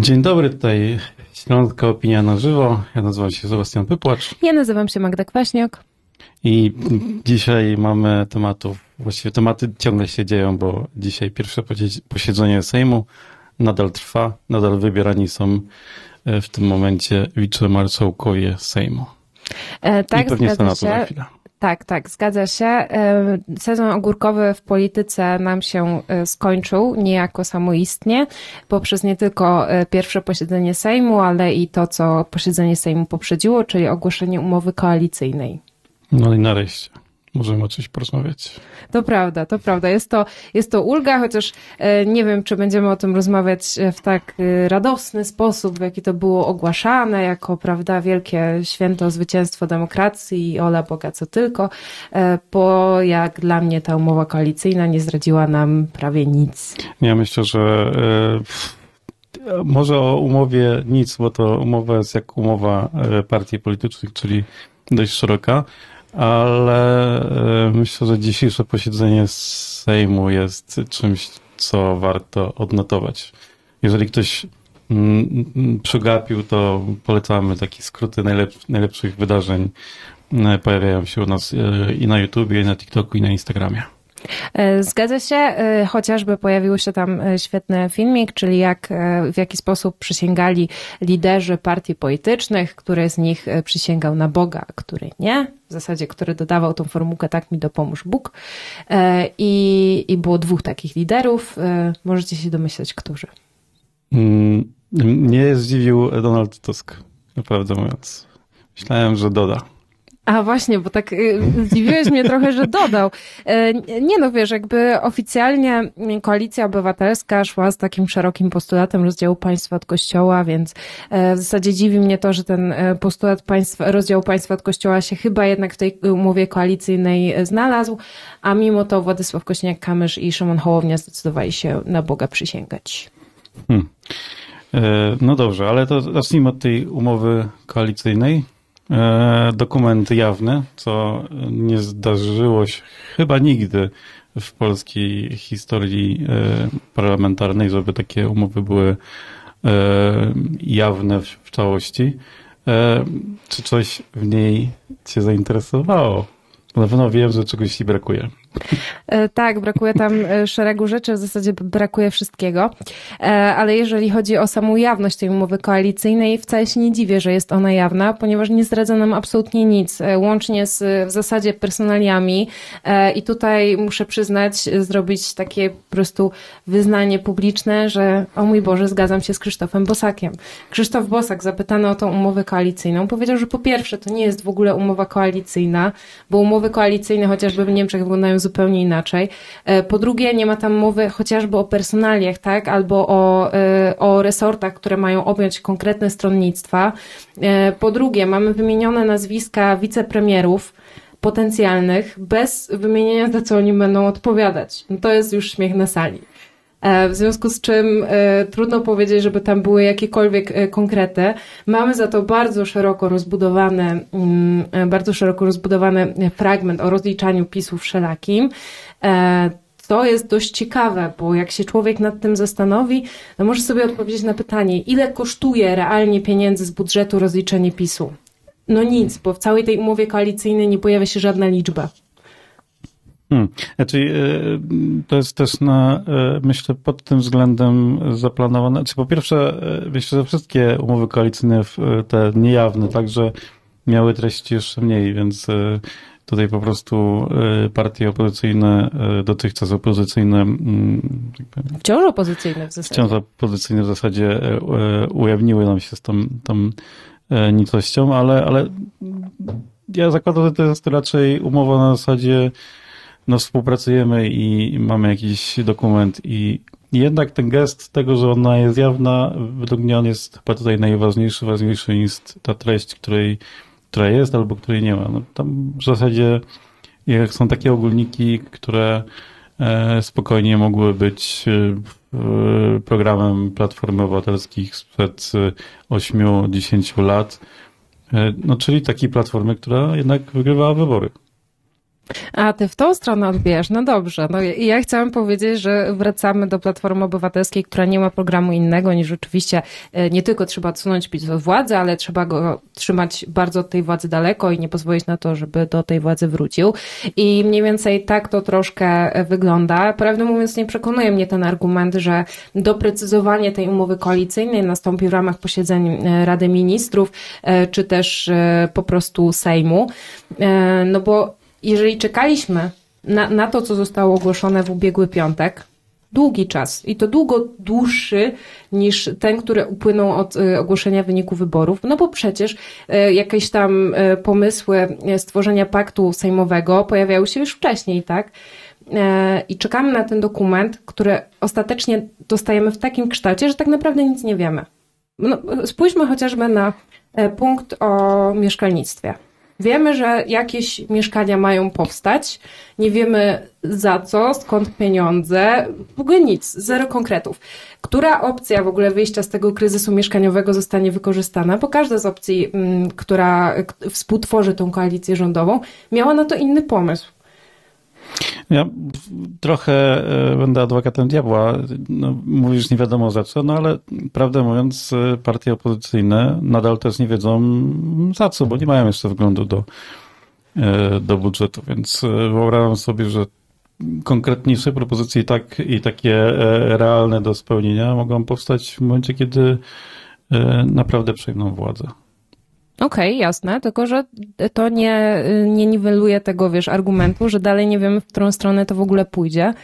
Dzień dobry, tutaj Śląska Opinia na żywo. Ja nazywam się Sebastian Pypłacz. Ja nazywam się Magda Kwaśniok. I dzisiaj mamy tematów, właściwie tematy ciągle się dzieją, bo dzisiaj pierwsze posiedzenie Sejmu nadal trwa, nadal wybierani są e, w tym momencie wicemarszałkowie Sejmu. E, tak, I pewnie Senatu się. za chwilę. Tak, tak, zgadza się. E, Sezon ogórkowy w polityce nam się e, skończył niejako samoistnie, poprzez nie tylko e, pierwsze posiedzenie Sejmu, ale i to, co posiedzenie Sejmu poprzedziło, czyli ogłoszenie umowy koalicyjnej. No i nareszcie możemy o czymś porozmawiać. To prawda, to prawda. Jest to, jest to ulga, chociaż e, nie wiem, czy będziemy o tym rozmawiać e, w tak e, radosny sposób, w jaki to było ogłaszane, jako, prawda, wielkie święto zwycięstwo demokracji i ola Boga co tylko, bo jak dla mnie ta umowa koalicyjna nie zdradziła nam prawie nic. Ja myślę, że może o umowie nic, bo to umowa jest jak umowa partii politycznych, czyli dość szeroka, ale e, myślę, że dzisiejsze posiedzenie Sejmu jest czymś, co warto odnotować. Jeżeli ktoś mm, mm, przegapił, to polecamy takie skróty najlep- najlepszych wydarzeń. E, Pojawiają się u nas e, i na YouTubie, i na TikToku, i na Instagramie. E, Zgadza się, e, chociażby pojawił się tam e, świetny filmik, czyli jak, w jaki sposób przysięgali liderzy partii politycznych, który z nich przysięgał na Boga, a który nie. W zasadzie, który dodawał tą formułkę tak mi dopomóż Bóg. I, i było dwóch takich liderów. Możecie się domyśleć, którzy. Mm, Mnie zdziwił Donald Tusk, naprawdę mówiąc. Myślałem, że doda. A właśnie, bo tak y, zdziwiłeś mnie trochę, że dodał. E, Nie no, wiesz, jakby oficjalnie Koalicja Obywatelska szła z takim szerokim postulatem rozdziału państwa od kościoła, więc e, w zasadzie dziwi mnie to, że ten e, postulat rozdziału państwa od kościoła się chyba jednak w tej umowie koalicyjnej znalazł, a mimo to Władysław Kośniak-Kamysz i Szymon Hołownia zdecydowali się na Boga przysięgać. Hmm. No dobrze, ale to zacznijmy od tej umowy koalicyjnej. E, Dokument jawny, co nie zdarzyło się chyba nigdy w polskiej historii e, parlamentarnej, żeby takie umowy były e, jawne w całości. Czy coś w niej Cię zainteresowało? Na pewno wiem, że czegoś Ci brakuje. E, Tak, brakuje tam e, szeregu rzeczy, w zasadzie brakuje wszystkiego. E, Ale jeżeli chodzi o samą jawność tej umowy koalicyjnej, wcale się nie dziwię, że jest ona jawna, ponieważ nie zdradza nam absolutnie nic, łącznie z w zasadzie personaliami. I tutaj muszę przyznać, zrobić takie po prostu wyznanie publiczne, że o mój Boże, zgadzam się z Krzysztofem Bosakiem. Krzysztof Bosak, zapytany o tą umowę koalicyjną, powiedział, że po pierwsze, to nie jest w ogóle umowa koalicyjna, bo umowy koalicyjne chociażby w Niemczech wyglądają zupełnie inaczej. E, Po drugie, nie ma tam mowy chociażby o personaliach, tak, albo o, e, o resortach, które mają objąć konkretne stronnictwa. E, Po drugie, mamy wymienione nazwiska wicepremierów potencjalnych, bez wymienienia za co oni będą odpowiadać. No to jest już śmiech na sali. E, W związku z czym e, trudno powiedzieć, żeby tam były jakiekolwiek e, konkrety. Mamy za to bardzo szeroko rozbudowany, mm, bardzo szeroko rozbudowany fragment o rozliczaniu PiSu wszelakim. To jest dość ciekawe, bo jak się człowiek nad tym zastanowi, to może sobie odpowiedzieć na pytanie, ile kosztuje realnie pieniędzy z budżetu rozliczenie PiSu? No nic, bo w całej tej umowie koalicyjnej nie pojawia się żadna liczba. Hmm. Znaczy, e, to jest też na, e, myślę, pod tym względem zaplanowane. Znaczy, po pierwsze, e, myślę, że wszystkie umowy koalicyjne, w- te niejawne, także miały treści jeszcze mniej, więc e, tutaj po prostu e, partie opozycyjne, e, dotychczas opozycyjne, mm, jakby Wciąż opozycyjne w zasadzie. wciąż opozycyjne w zasadzie e, e, ujawniły nam się z tą, tą e, nicością, ale, ale ja zakładam, że to jest raczej umowa na zasadzie no współpracujemy i mamy jakiś dokument i jednak ten gest tego, że ona jest jawna, według mnie on jest chyba tutaj najważniejszy, ważniejszy niż ta treść, której, która jest albo której nie ma. No, tam w zasadzie jak są takie ogólniki, które e, spokojnie mogły być e, programem Platformy Obywatelskich sprzed 8-10 lat. E, No, czyli takiej platformy, która jednak wygrywała wybory. A ty w tą stronę odbierz, no dobrze. No i ja chciałam powiedzieć, że wracamy do Platformy Obywatelskiej, która nie ma programu innego niż rzeczywiście e, nie tylko trzeba odsunąć PiS od władzy, ale trzeba go trzymać bardzo od tej władzy daleko i nie pozwolić na to, żeby do tej władzy wrócił. I mniej więcej tak to troszkę wygląda. Prawdę mówiąc, nie przekonuje mnie ten argument, że doprecyzowanie tej umowy koalicyjnej nastąpi w ramach posiedzeń e, Rady Ministrów, e, czy też po prostu Sejmu. No bo jeżeli czekaliśmy na, na to, co zostało ogłoszone w ubiegły piątek, długi czas i to długo dłuższy niż ten, który upłynął od y, ogłoszenia wyniku wyborów, no bo przecież y, jakieś tam y, pomysły stworzenia paktu sejmowego pojawiały się już wcześniej, tak? I czekamy na ten dokument, który ostatecznie dostajemy w takim kształcie, że tak naprawdę nic nie wiemy. No, spójrzmy chociażby na punkt o mieszkalnictwie. Wiemy, że jakieś mieszkania mają powstać, nie wiemy za co, skąd pieniądze, w ogóle nic, zero konkretów. Która opcja w ogóle wyjścia z tego kryzysu mieszkaniowego zostanie wykorzystana? Bo każda z opcji, mm, która współtworzy tą koalicję rządową, miała na to inny pomysł. Ja trochę e, będę adwokatem diabła. No, mówisz nie wiadomo za co, no ale prawdę mówiąc, e, partie opozycyjne nadal też nie wiedzą za co, bo nie mają jeszcze wglądu do, e, do budżetu, więc wyobrażam sobie, że konkretniejsze propozycje i, tak, i takie realne do spełnienia mogą powstać w momencie, kiedy naprawdę przejmą władzę. Okej, okay, jasne, tylko że to nie, nie niweluje tego, wiesz, argumentu, że dalej nie wiemy, w którą stronę to w ogóle pójdzie.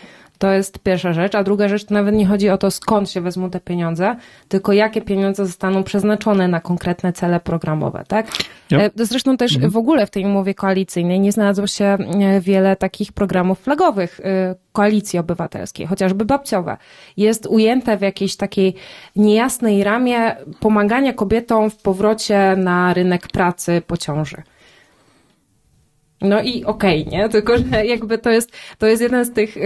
To jest pierwsza rzecz. A druga rzecz to nawet nie chodzi o to, skąd się wezmą te pieniądze, tylko jakie pieniądze zostaną przeznaczone na konkretne cele programowe, tak? Yep. Zresztą też mhm. w ogóle w tej umowie koalicyjnej nie znalazło się e, wiele takich programów flagowych e, koalicji obywatelskiej, chociażby babciowe. Jest ujęte w jakiejś takiej niejasnej ramie pomagania kobietom w powrocie na rynek pracy po ciąży. No i okej, okay, nie? Tylko, że jakby to jest, to jest jeden z tych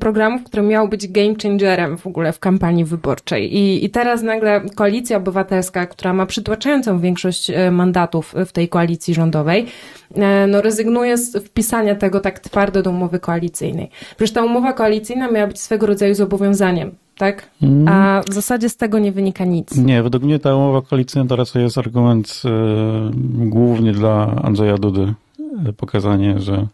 programów, który miał być game changerem w ogóle w kampanii wyborczej. I, I teraz nagle koalicja obywatelska, która ma przytłaczającą większość y, mandatów w tej koalicji rządowej, y, no rezygnuje z wpisania tego tak twardo do umowy koalicyjnej. Przecież ta umowa koalicyjna miała być swego rodzaju zobowiązaniem tak? Mm. A w zasadzie z tego nie wynika nic. Nie, według mnie ta umowa koalicyjna to raczej jest argument y, głównie dla Andrzeja Dudy pokazanie, że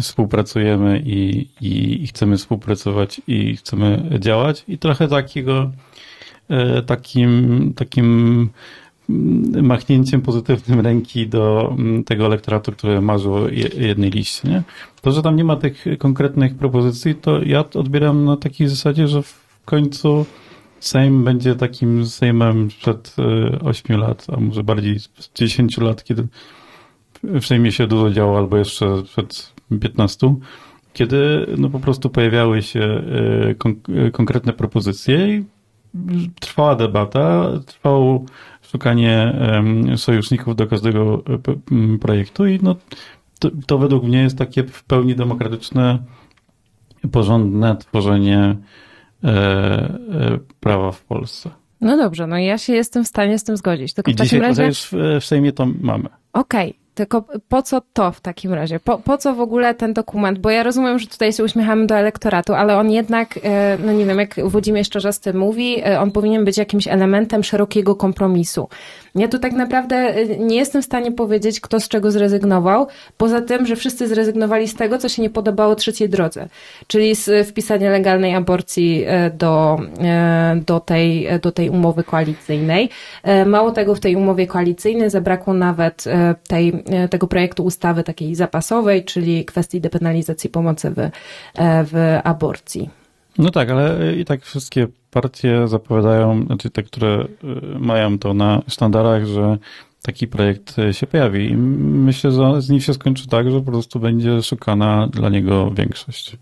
współpracujemy i, i, chcemy współpracować i chcemy działać i trochę takiego e, takim, takim machnięciem pozytywnym ręki do mm, tego elektoratu, który marzył o jednej liście. Nie? To, że tam nie ma tych konkretnych propozycji, to ja odbieram na takiej zasadzie, że w końcu Sejm będzie takim Sejmem sprzed 8 e, lat, a może bardziej 10 lat, kiedy w Sejmie się dużo działo, albo jeszcze przed 15, kiedy no po prostu pojawiały się e, kon- konkretne propozycje i trwała debata, trwało szukanie sojuszników do każdego e, projektu i no, to, to według mnie jest takie w pełni demokratyczne, porządne tworzenie e, prawa w Polsce. No dobrze, no ja się jestem w stanie z tym zgodzić. Tylko I w dzisiaj, takim razie... już w Sejmie to mamy. Okej, okay. Tylko po co to w takim razie? Po, po co w ogóle ten dokument? Bo ja rozumiem, że tutaj się uśmiechamy do elektoratu, ale on jednak, e, no nie wiem, jak Włodzimierz Czarzasty mówi, e, on powinien być jakimś elementem szerokiego kompromisu. Ja tu tak naprawdę e, nie jestem w stanie powiedzieć, kto z czego zrezygnował, poza tym, że wszyscy zrezygnowali z tego, co się nie podobało trzeciej drodze, czyli z wpisania legalnej aborcji do, do, tej, do tej umowy koalicyjnej. Mało tego, w tej umowie koalicyjnej zabrakło nawet tej tego projektu ustawy takiej zapasowej, czyli kwestii depenalizacji pomocy w, e, w aborcji. No tak, ale i tak wszystkie partie zapowiadają, znaczy te, które e, mają to na sztandarach, że taki projekt się pojawi. I myślę, że z nim się skończy tak, że po prostu będzie szukana dla niego większość.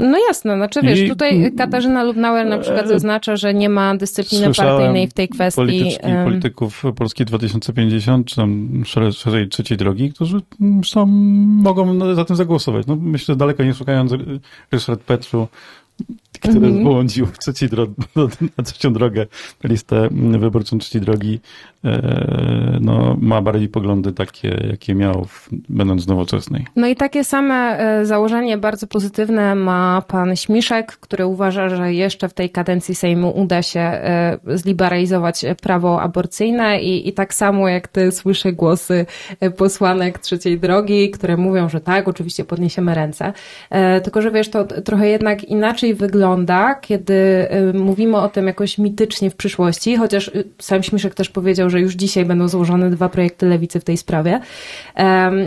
No jasne, znaczy wiesz, I, tutaj Katarzyna Lubnauer na przykład e, zaznacza, że nie ma dyscypliny partyjnej w tej kwestii. polityków Polski 2050, czy tam szerzej trzeciej drogi, którzy są, mogą za tym zagłosować. No, myślę, daleko nie szukając Ryszard Petru, który mm -hmm. wyłączył trzeciej dro- na trzecią drogę listę wyborczą trzeciej drogi no, ma bardziej poglądy takie, jakie miał, będąc nowoczesnej. No i takie same założenie bardzo pozytywne ma pan Śmiszek, który uważa, że jeszcze w tej kadencji Sejmu uda się zliberalizować prawo aborcyjne i, i tak samo jak ty słyszę głosy posłanek trzeciej drogi, które mówią, że tak, oczywiście podniesiemy ręce. Tylko, że wiesz, to trochę jednak inaczej wygląda, kiedy mówimy o tym jakoś mitycznie w przyszłości, chociaż sam Śmiszek też powiedział, że już dzisiaj będą złożone dwa projekty lewicy w tej sprawie.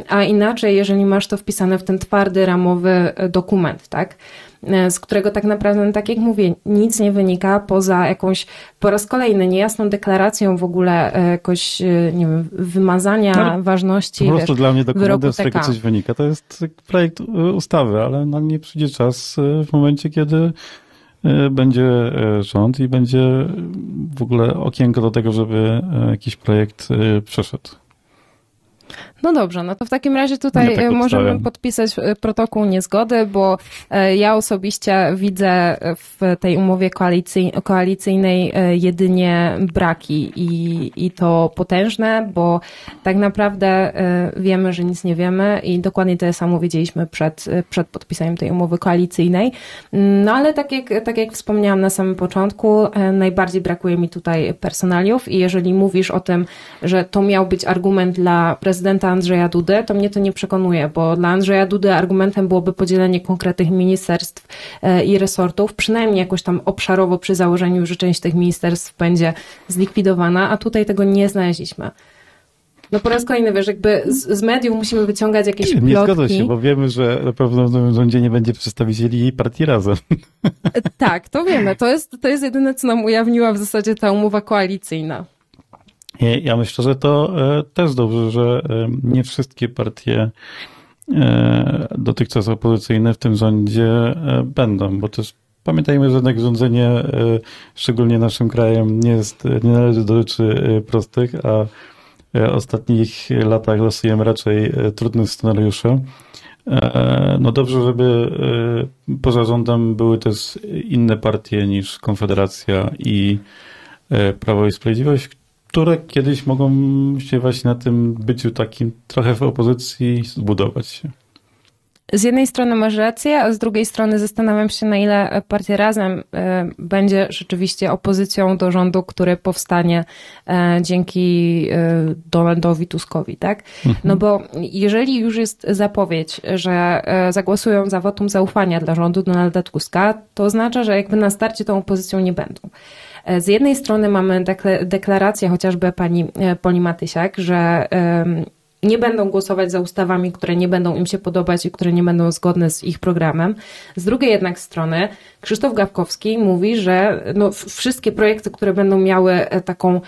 A inaczej, jeżeli masz to wpisane w ten twardy, ramowy e, dokument, tak? E, z którego tak naprawdę, no tak jak mówię, nic nie wynika poza jakąś po raz kolejny niejasną deklaracją w ogóle e, jakoś, nie wiem, wymazania no, ważności. Po prostu wiesz, dla mnie dokumentem, z tego coś wynika. To jest projekt ustawy, ale na nie przyjdzie czas w momencie, kiedy będzie e, rząd i będzie w ogóle okienko do tego, żeby e, jakiś projekt przeszedł. No dobrze, no to w takim razie tutaj tak możemy podpisać protokół niezgody, bo ja osobiście widzę w tej umowie koalicyjnej jedynie braki i, i to potężne, bo tak naprawdę wiemy, że nic nie wiemy i dokładnie to samo wiedzieliśmy przed, przed podpisaniem tej umowy koalicyjnej. No ale tak jak, tak jak wspomniałam na samym początku, najbardziej brakuje mi tutaj personaliów i jeżeli mówisz o tym, że to miał być argument dla prezydenta Andrzeja Dudy, to mnie to nie przekonuje, bo dla Andrzeja Dudy argumentem byłoby podzielenie konkretnych ministerstw e, i resortów, przynajmniej jakoś tam obszarowo przy założeniu, że część tych ministerstw będzie zlikwidowana, a tutaj tego nie znaleźliśmy. No po raz kolejny, wiesz, jakby z, z mediów musimy wyciągać jakieś plotki. Nie zgodzę się, bo wiemy, że na pewno w nowym rządzie nie będzie przedstawicieli partii razem. Tak, to wiemy. To jest, to jest jedyne, co nam ujawniła w zasadzie ta umowa koalicyjna. Ja myślę, że to e, też dobrze, że e, nie wszystkie partie e, dotychczas opozycyjne w tym rządzie będą, bo też pamiętajmy, że jednak rządzenie, szczególnie naszym krajem, nie, jest, nie należy do rzeczy prostych, a w ostatnich latach losujemy raczej trudne scenariusze. No dobrze, żeby poza rządem były też inne partie niż Konfederacja i Prawo i Sprawiedliwość, które kiedyś mogą się właśnie na tym byciu takim trochę w opozycji zbudować się. Z jednej strony masz rację, a z drugiej strony zastanawiam się, na ile partia Razem e, będzie rzeczywiście opozycją do rządu, który powstanie e, dzięki e, Donaldowi Tuskowi, tak? Mhm. No bo jeżeli już jest zapowiedź, że zagłosują za wotum zaufania dla rządu Donalda Tuska, to oznacza, że jakby na starcie tą opozycją nie będą. E, z jednej strony mamy deklarację chociażby pani e, Poli Matysiak, że nie będą głosować za ustawami, które nie będą im się podobać i które nie będą zgodne z ich programem. Z drugiej jednak strony Krzysztof Gawkowski mówi, że no, wszystkie projekty, które będą miały e, taką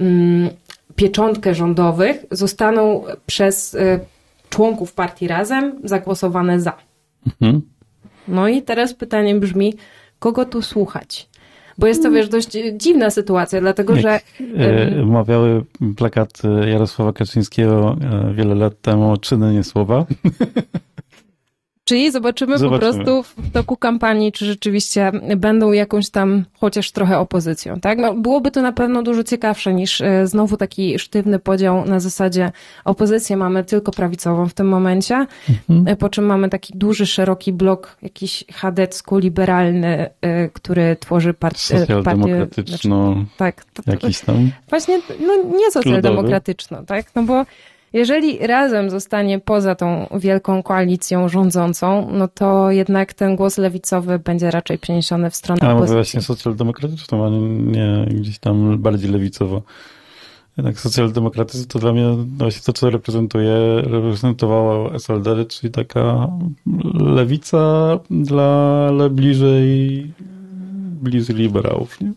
mm, pieczątkę rządowych, zostaną przez członków partii Razem zagłosowane za. Mhm. No i teraz pytanie brzmi, kogo tu słuchać? Bo jest to, wiesz, dość dziwna sytuacja, dlatego Jak że... E, mawiały plakat Jarosława Kaczyńskiego e, wiele lat temu czyny, nie słowa. Czyli zobaczymy, zobaczymy, po prostu w toku kampanii, czy rzeczywiście będą jakąś tam chociaż trochę opozycją, tak? No, byłoby to na pewno dużo ciekawsze niż e, znowu taki sztywny podział na zasadzie opozycję mamy tylko prawicową w tym momencie, mhm. E, po czym mamy taki duży, szeroki blok jakiś chadecko-liberalny, e, który tworzy partię... Socjaldemokratyczno, znaczy, tak, to, to, jakiś tam... Właśnie, no nie socjaldemokratyczno, tak? No bo jeżeli razem zostanie poza tą wielką koalicją rządzącą, no to jednak ten głos lewicowy będzie raczej przeniesiony w stronę Ale może właśnie socjaldemokratyczną, a nie gdzieś tam bardziej lewicowo. Jednak socjaldemokratyzm to dla mnie właśnie to, co reprezentuje, reprezentowało SLD, czyli taka lewica dla ale bliżej, bliżej liberałów. Nie?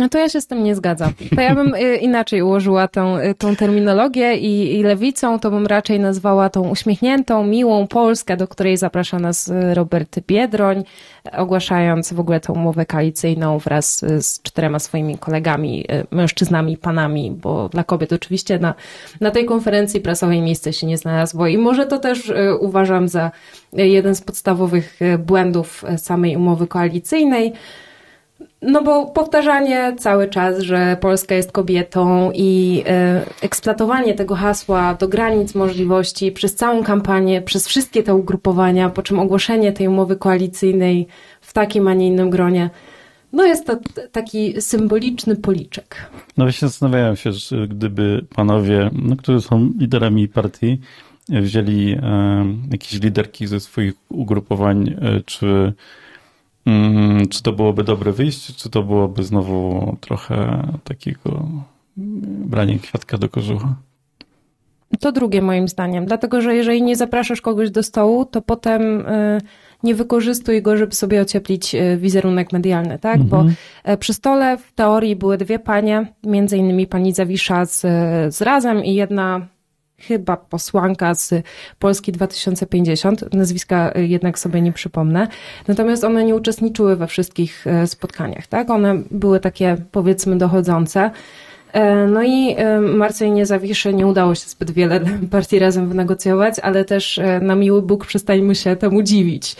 No to ja się z tym nie zgadzam. To ja bym y, inaczej ułożyła tą, y, tą terminologię i, i lewicą to bym raczej nazwała tą uśmiechniętą, miłą Polskę, do której zaprasza nas y, Robert Biedroń, ogłaszając w ogóle tą umowę koalicyjną wraz z czterema swoimi kolegami, mężczyznami, panami, bo dla kobiet oczywiście na, na tej konferencji prasowej miejsce się nie znalazło i może to też uważam za jeden z podstawowych błędów samej umowy koalicyjnej. No bo powtarzanie cały czas, że Polska jest kobietą i e, eksploatowanie tego hasła do granic możliwości przez całą kampanię, przez wszystkie te ugrupowania, po czym ogłoszenie tej umowy koalicyjnej w takim, a nie innym gronie, no jest to taki symboliczny policzek. No właśnie zastanawiałem się, że gdyby panowie, no, którzy są liderami partii, wzięli e, jakieś liderki ze swoich ugrupowań, e, czy Mm, czy to byłoby dobre wyjście, czy to byłoby znowu trochę takiego brania kwiatka do kożucha? To drugie moim zdaniem, dlatego że jeżeli nie zapraszasz kogoś do stołu, to potem y, nie wykorzystuj go, żeby sobie ocieplić y, wizerunek medialny, tak? Mhm. Bo e, przy stole w teorii były dwie panie, między innymi pani Zawisza z, z Razem i jedna chyba posłanka z Polski 2050, nazwiska jednak sobie nie przypomnę. Natomiast one nie uczestniczyły we wszystkich e, spotkaniach, tak? One były takie powiedzmy dochodzące. E, no i e, Marcej Niezawiszy nie udało się zbyt wiele partii razem wynegocjować, ale też na miły Bóg przestańmy się temu dziwić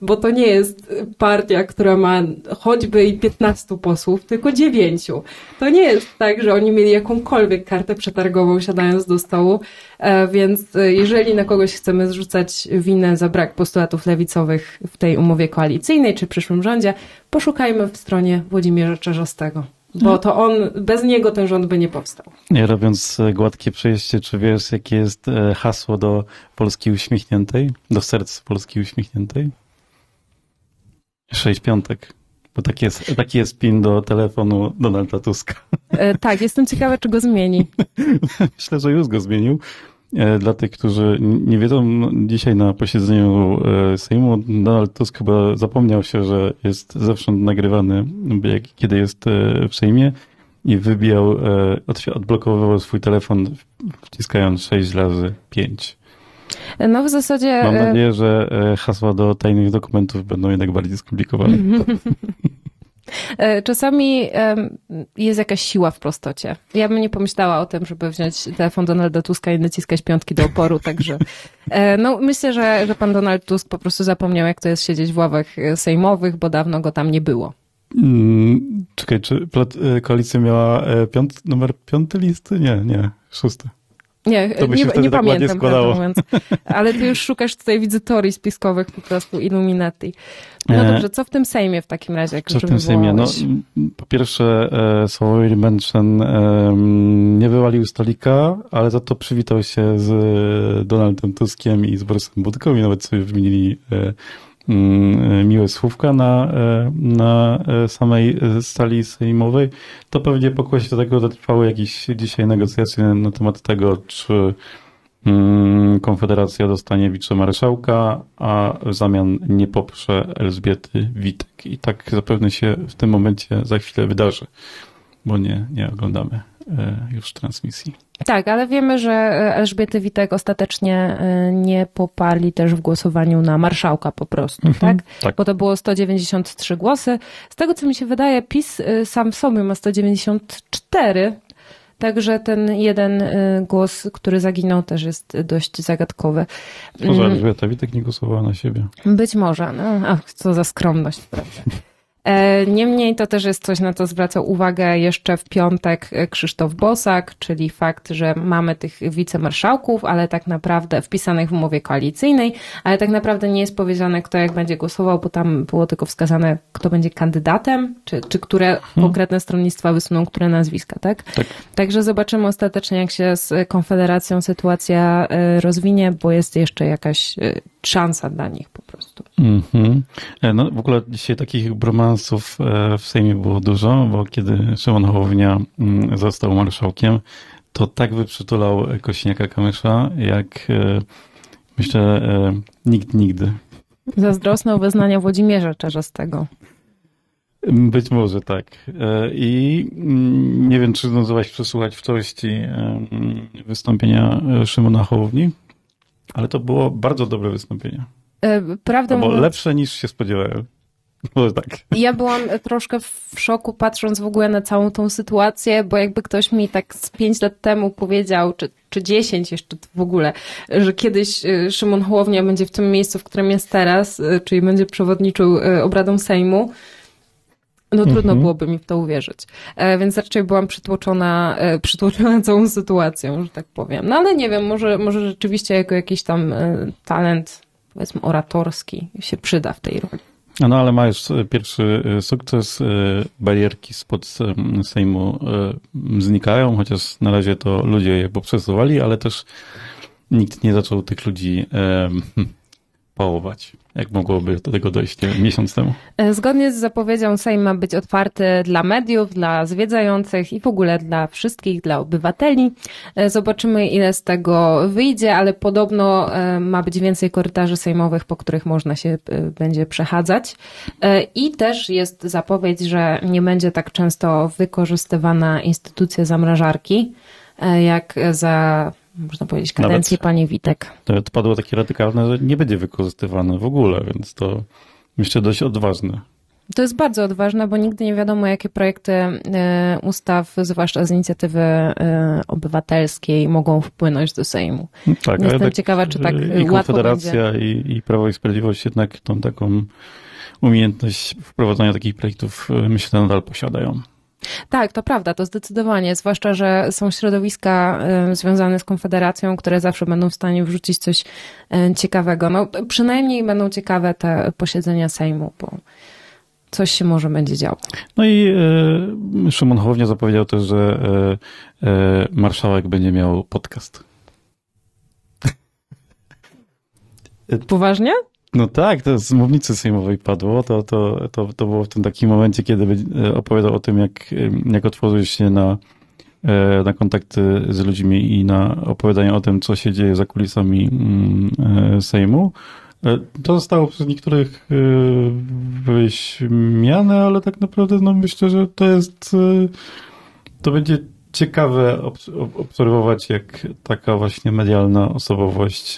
bo to nie jest partia, która ma choćby i 15 posłów, tylko 9. To nie jest tak, że oni mieli jakąkolwiek kartę przetargową siadając do stołu, e, więc e, jeżeli na kogoś chcemy zrzucać winę za brak postulatów lewicowych w tej umowie koalicyjnej czy przyszłym rządzie, poszukajmy w stronie Włodzimierza Czerzostego. Bo no. to on, bez niego ten rząd by nie powstał. Nie robiąc e, gładkie przejście, czy wiesz, jakie jest hasło do Polski uśmiechniętej? Do serc Polski uśmiechniętej? Sześć piątek. Bo taki jest, taki jest pin do telefonu Donalda Tuska. E, tak, jestem ciekawa, czy go zmieni. Myślę, że już go zmienił. E, dla tych, którzy nie wiedzą, no, dzisiaj na posiedzeniu e, Sejmu Donald Tusk chyba zapomniał się, że jest zewsząd nagrywany, kiedy jest e, w Sejmie i wybijał, odblokowywał swój telefon wciskając 6 razy 5. No w zasadzie... Mam e, nadzieję, że e, hasła do tajnych dokumentów będą jednak bardziej skomplikowane. E, czasami jest jakaś siła w prostocie. Ja bym nie pomyślała o tym, żeby wziąć telefon Donalda Tuska i naciskać piątki do oporu, także no, myślę, że, że pan Donald Tusk po prostu zapomniał, jak to jest siedzieć w ławach sejmowych, bo dawno go tam nie było. Mm, czekaj, czy koalicja miała piąt, numer piąty listy? Nie, nie, szósty. Nie, nie, nie tak pamiętam, mówiąc. Ale ty już szukasz tutaj, widzę teorii spiskowych po prostu Illuminati. No e, dobrze, co w tym Sejmie w takim razie? Co w tym Sejmie? No, po pierwsze, e, Sławomir Menczen e, nie wywalił stolika, ale za to przywitał się z Donaldem Tuskiem i z Borysem Budką i nawet sobie wymienili e, miłe słówka na, e, na e, samej sali sejmowej, to pewnie pokłosie do tego trwały jakieś dzisiaj negocjacje na temat tego, czy mm, Konfederacja dostanie wicemarszałka, a w zamian nie poprze Elżbiety Witek. I tak zapewne się w tym momencie za chwilę wydarzy, bo nie, nie oglądamy e, już transmisji. Tak, ale wiemy, że e, Elżbiety Witek ostatecznie e, nie poparli też w głosowaniu na marszałka po prostu, mhm, tak? tak? Bo to było 193 głosy. Z tego, co mi się wydaje, PiS e, sam w sobie ma 194, Także ten jeden głos, który zaginął, też jest dość zagadkowy. Może mm. Elżbieta Witek nie głosowała na siebie. Być może. No, ach, co za skromność, prawda? E, niemniej to też jest coś, na co zwracał uwagę jeszcze w piątek Krzysztof Bosak, czyli fakt, że mamy tych wicemarszałków, ale tak naprawdę wpisanych w umowie koalicyjnej, ale tak naprawdę nie jest powiedziane, kto jak będzie głosował, bo tam było tylko wskazane, kto będzie kandydatem, czy, czy które hmm. konkretne stronnictwa wysuną które nazwiska, tak? tak? Także zobaczymy ostatecznie, jak się z Konfederacją sytuacja e, rozwinie, bo jest jeszcze jakaś e, szansa dla nich po prostu. Mm -hmm. No w ogóle dzisiaj takich bromansów e, w Sejmie było dużo, bo kiedy Szymon Hołownia mm, został marszałkiem, to tak wyprzytulał Kośniaka-Kamysza, jak e, myślę nikt nigdy. Zazdrosne o wyznania Włodzimierza Czarzastego. Być może tak. I mm, nie wiem, czy zdążyłaś przesłuchać w całości wystąpienia Szymona Hołowni? Ale to było bardzo dobre wystąpienie. E, prawda Bo lepsze niż się spodziewałem. Może tak. Ja byłam troszkę w szoku patrząc w ogóle na całą tą sytuację, bo jakby ktoś mi tak z pięć lat temu powiedział, czy, czy dziesięć jeszcze w ogóle, że kiedyś e, Szymon Hołownia będzie w tym miejscu, w którym jest teraz, e, czyli będzie przewodniczył obradom Sejmu, No trudno Mhm. byłoby mi w to uwierzyć. Więc raczej byłam przytłoczona, przytłoczona całą sytuacją, że tak powiem. No ale nie wiem, może, może rzeczywiście jako jakiś tam talent, powiedzmy, oratorski się przyda w tej roli. No ale ma już e, pierwszy e, sukces. e, Barierki spod Sejmu znikają, chociaż na razie to ludzie je poprzesuwali, ale też nikt nie zaczął tych ludzi pałować, jak mogłoby do tego dojść nie miesiąc temu. E, Zgodnie z zapowiedzią Sejm ma być otwarty dla mediów, dla zwiedzających i w ogóle dla wszystkich, dla obywateli. E, Zobaczymy, ile z tego wyjdzie, ale podobno e, ma być więcej korytarzy sejmowych, po których można się będzie przechadzać. I też jest zapowiedź, że nie będzie tak często wykorzystywana instytucja zamrażarki, jak za, można powiedzieć, kadencji Nawet- pani Witek. Nawet padło takie radykalne, że nie będzie wykorzystywane w ogóle, więc to myślę dość odważne. To jest bardzo odważne, bo nigdy nie wiadomo, jakie projekty e, ustaw, zwłaszcza z inicjatywy e, obywatelskiej, mogą wpłynąć do Sejmu. Tak, Jestem ale ciekawa, czy tak, e, i łatwo Konfederacja i, i Prawo i Sprawiedliwość jednak tą taką umiejętność wprowadzania takich projektów myślę nadal posiadają. Tak, to prawda, to zdecydowanie, zwłaszcza, że są środowiska związane z Konfederacją, które zawsze będą w stanie wrzucić coś ciekawego. No, przynajmniej będą ciekawe te posiedzenia Sejmu, bo coś się może będzie działo. No i e, Szymon Hołownia zapowiedział też, że e, e, marszałek będzie miał podcast. Poważnie? No tak, to z mównicy sejmowej padło. To, to, to, to było w tym takim momencie, kiedy by- opowiadał o tym, jak, jak otworzył się na, e, na kontakty z ludźmi i na opowiadanie o tym, co się dzieje za kulisami mm, e, Sejmu. E, To zostało przez niektórych e, wyśmiane, ale tak naprawdę no myślę, że to jest e, to będzie ciekawe obs- ob- obserwować, jak taka właśnie medialna osobowość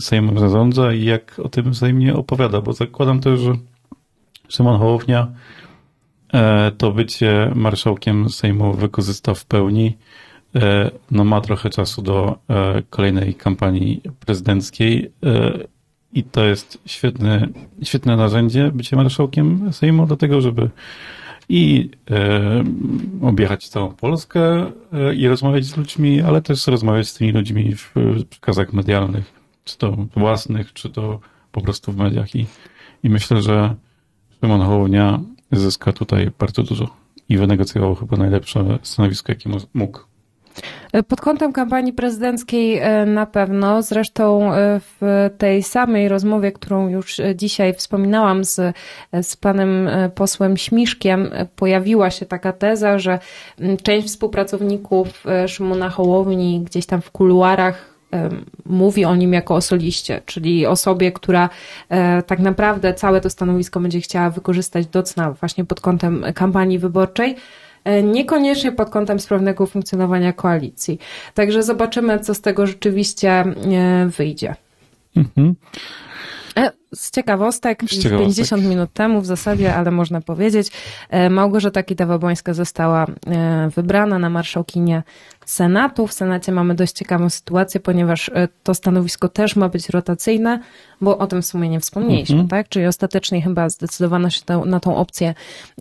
Sejmem zarządza i jak o tym Sejmie opowiada, bo zakładam też, że Szymon Hołownia e, to bycie marszałkiem Sejmu wykorzysta w pełni. E, No ma trochę czasu do e, kolejnej kampanii prezydenckiej i to jest świetne, świetne narzędzie bycie marszałkiem Sejmu do tego, żeby i e, objechać całą Polskę e, i rozmawiać z ludźmi, ale też rozmawiać z tymi ludźmi w, w przekazach medialnych, czy to własnych, czy to po prostu w mediach. I, i myślę, że Szymon Hołownia zyska tutaj bardzo dużo i wynegocjował chyba najlepsze stanowisko, jakie mógł. Pod kątem kampanii prezydenckiej e, na pewno. Zresztą e, w tej samej rozmowie, którą już e, dzisiaj wspominałam z, z panem posłem Śmiszkiem, pojawiła się taka teza, że część współpracowników Szymona Hołowni gdzieś tam w kuluarach mówi o nim jako o soliście, czyli osobie, która tak naprawdę całe to stanowisko będzie chciała wykorzystać do cna właśnie pod kątem kampanii wyborczej. E, Niekoniecznie pod kątem sprawnego funkcjonowania koalicji. Także zobaczymy, co z tego rzeczywiście e, wyjdzie. Mhm. E, Z ciekawostek, Z ciekawostek. 50 minut temu w zasadzie, ale można powiedzieć, Małgorzata Kidawa-Błońska została wybrana na marszałkinię Senatu. W Senacie mamy dość ciekawą sytuację, ponieważ to stanowisko też ma być rotacyjne, bo o tym w sumie nie wspomnieliśmy, Mhm. tak? Czyli ostatecznie chyba zdecydowano się tą- na tą opcję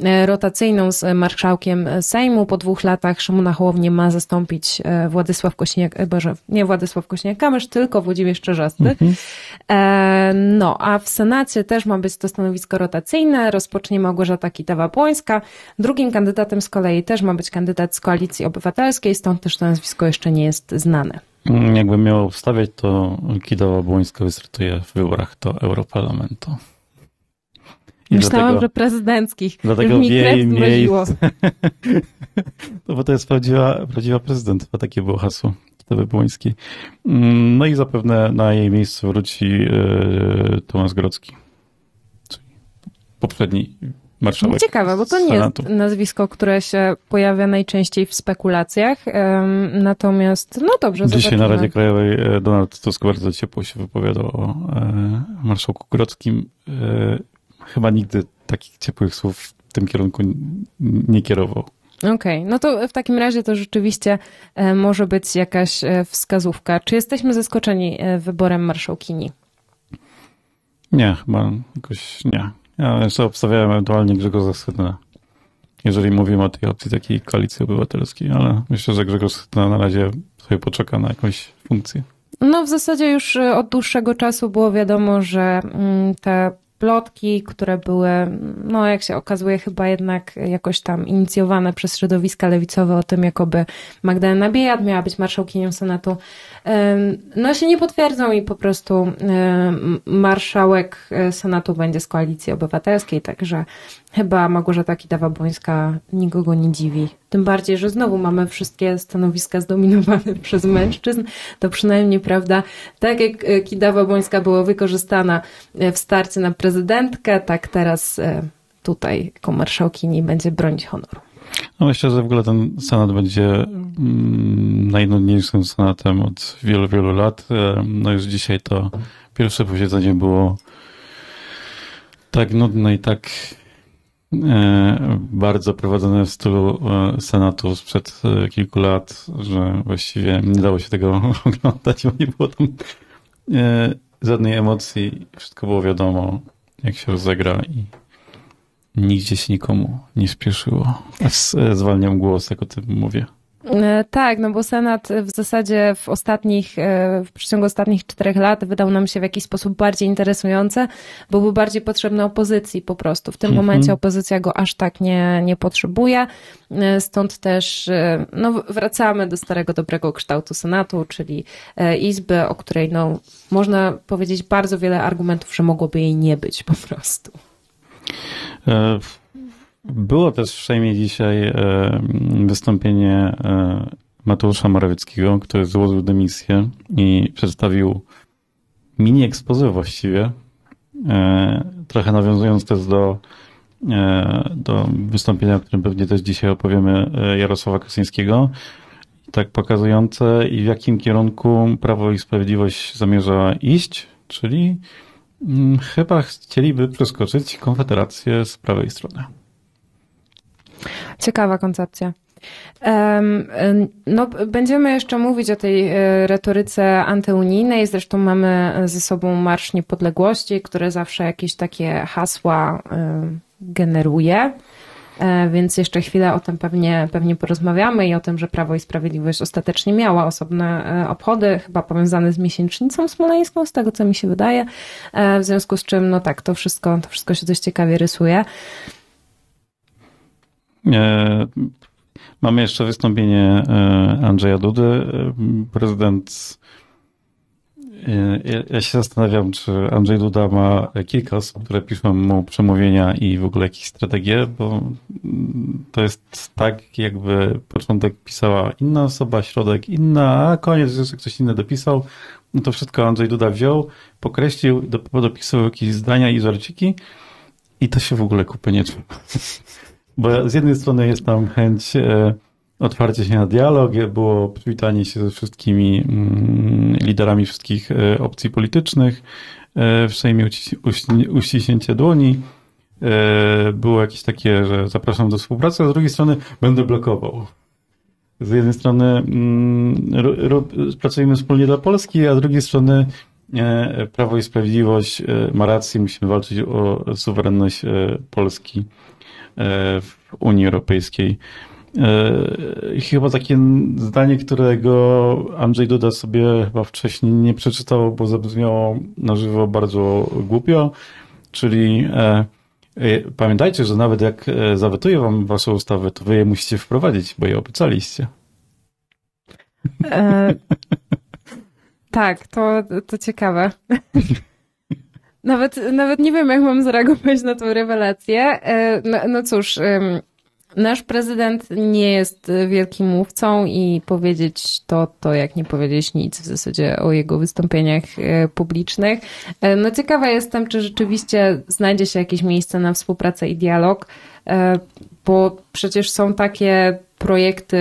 e, rotacyjną z marszałkiem Sejmu. Po dwóch latach Szymona Hołownię ma zastąpić e, Władysław Kośniak, e, Boże, nie Władysław Kośniak-Kamysz, tylko Włodzimierz Czerzasty. E, No, a w Senacie też ma być to stanowisko rotacyjne. Rozpocznie Małgorzata Kitawa-Błońska. Drugim kandydatem z kolei też ma być kandydat z Koalicji Obywatelskiej, stąd też to nazwisko jeszcze nie jest znane. Mm, Jakbym miał wstawiać, to Kidawa Błońska wystartuje w wyborach do Europarlamentu. I Myślałam, dlatego- że prezydenckich. dlatego Już mi jej mroziło. No bo to jest prawdziwa, prawdziwa prezydent, bo takie było hasło Kitawy Błońskiej. Mm, No i zapewne na jej miejsce wróci e, Tomasz Grodzki, czyli poprzedni marszałek Ciekawe, bo to nie jest nazwisko, które się pojawia najczęściej w spekulacjach. Natomiast, no dobrze, Dzisiaj na zobaczymy. Radzie Krajowej e, Donald Tusk bardzo ciepło się wypowiadał o e, marszałku Grodzkim. E, Chyba nigdy takich ciepłych słów w tym kierunku nie kierował. Okej, no to w takim razie to rzeczywiście może być jakaś wskazówka. Czy jesteśmy zaskoczeni wyborem marszałkini? Nie, chyba jakoś nie. Ja jeszcze obstawiałem ewentualnie Grzegorza Schetyna. Jeżeli mówimy o tej opcji takiej koalicji obywatelskiej, ale myślę, że Grzegorz Schetyna na razie sobie poczeka na jakąś funkcję. No w zasadzie już od dłuższego czasu było wiadomo, że mm, te plotki, które były, no jak się okazuje, chyba jednak jakoś tam inicjowane przez środowiska lewicowe o tym, jakoby Magdalena Biejat miała być marszałkinią Senatu, no się nie potwierdzą i po prostu marszałek e, Senatu będzie z Koalicji Obywatelskiej, także chyba Małgorzata Kidawa-Błońska nikogo nie dziwi. Tym bardziej, że znowu mamy wszystkie stanowiska zdominowane przez mężczyzn. To przynajmniej, prawda, tak jak e, Kidawa-Błońska była wykorzystana e, w starcie na prezydentkę, tak teraz tutaj jako marszałkini będzie bronić honoru. No myślę, że w ogóle ten senat będzie mm, najnudniejszym senatem od wielu, wielu lat. E, no już dzisiaj to pierwsze posiedzenie było tak nudne i tak e, bardzo prowadzone w stylu e, senatu sprzed kilku lat, że właściwie nie dało się tego oglądać, bo nie było tam żadnej emocji. Wszystko było wiadomo, jak się rozegra i nigdzie się nikomu nie spieszyło. Zwalniam głos, jak o tym mówię. E, tak, no bo Senat w zasadzie w ostatnich, e, w przeciągu ostatnich czterech lat wydał nam się w jakiś sposób bardziej interesujący, bo był bardziej potrzebny opozycji po prostu. W tym mhm. momencie opozycja go aż tak nie, nie potrzebuje, e, stąd też no, wracamy do starego, dobrego kształtu Senatu, czyli Izby, o której no, można powiedzieć bardzo wiele argumentów, że mogłoby jej nie być po prostu. E, było też w Sejmie dzisiaj e, wystąpienie e, Mateusza Morawieckiego, który złożył dymisję i przedstawił mini ekspozy właściwie, trochę nawiązując też do, do wystąpienia, o którym pewnie też dzisiaj opowiemy Jarosława Kaczyńskiego, tak pokazujące i w jakim kierunku Prawo i Sprawiedliwość zamierza iść, czyli Mm, chyba chcieliby przeskoczyć Konfederację z prawej strony. Ciekawa koncepcja. No, będziemy jeszcze mówić o tej e, retoryce antyunijnej. Zresztą mamy ze sobą Marsz Niepodległości, który zawsze jakieś takie hasła generuje. E, więc jeszcze chwilę o tym pewnie, pewnie porozmawiamy i o tym, że Prawo i Sprawiedliwość ostatecznie miała osobne e, obchody, chyba powiązane z miesięcznicą smoleńską, z tego co mi się wydaje. E, w związku z czym, no tak, to wszystko, to wszystko się dość ciekawie rysuje. Mamy jeszcze wystąpienie Andrzeja Dudy. Prezydent ja, ja, się zastanawiam, czy Andrzej Duda ma kilka osób, które piszą mu przemówienia i w ogóle jakieś strategie, bo to jest tak, jakby początek pisała inna osoba, środek inna, a koniec jeszcze ktoś inny dopisał. No to wszystko Andrzej Duda wziął, pokreślił, dopisał jakieś zdania i żarciki i to się w ogóle kupy nie trzyma. Bo z jednej strony jest tam chęć e, otwarcie się na dialog, było przywitanie się ze wszystkimi mm, liderami wszystkich e, opcji politycznych, e, w Sejmie uściśnięcie dłoni, było jakieś takie, że zapraszam do współpracy, a z drugiej strony będę blokował. Z jednej strony mm, pracujemy wspólnie dla Polski, a z drugiej strony Prawo i Sprawiedliwość ma rację, musimy walczyć o suwerenność Polski w Unii Europejskiej. E, chyba takie zdanie, którego Andrzej Duda sobie chyba wcześniej nie przeczytał, bo zabrzmiało na żywo bardzo głupio, czyli e, e, pamiętajcie, że nawet jak zawetuje wam waszą ustawę, to wy je musicie wprowadzić, bo je obiecaliście. E, tak, to, to ciekawe. Nawet, nawet nie wiem, jak mam zareagować na tą rewelację. No, no cóż, Nasz prezydent nie jest wielkim mówcą i powiedzieć to, to jak nie powiedzieć nic w zasadzie o jego wystąpieniach e, publicznych. E, no ciekawa jestem, czy rzeczywiście znajdzie się jakieś miejsce na współpracę i dialog, e, bo przecież są takie projekty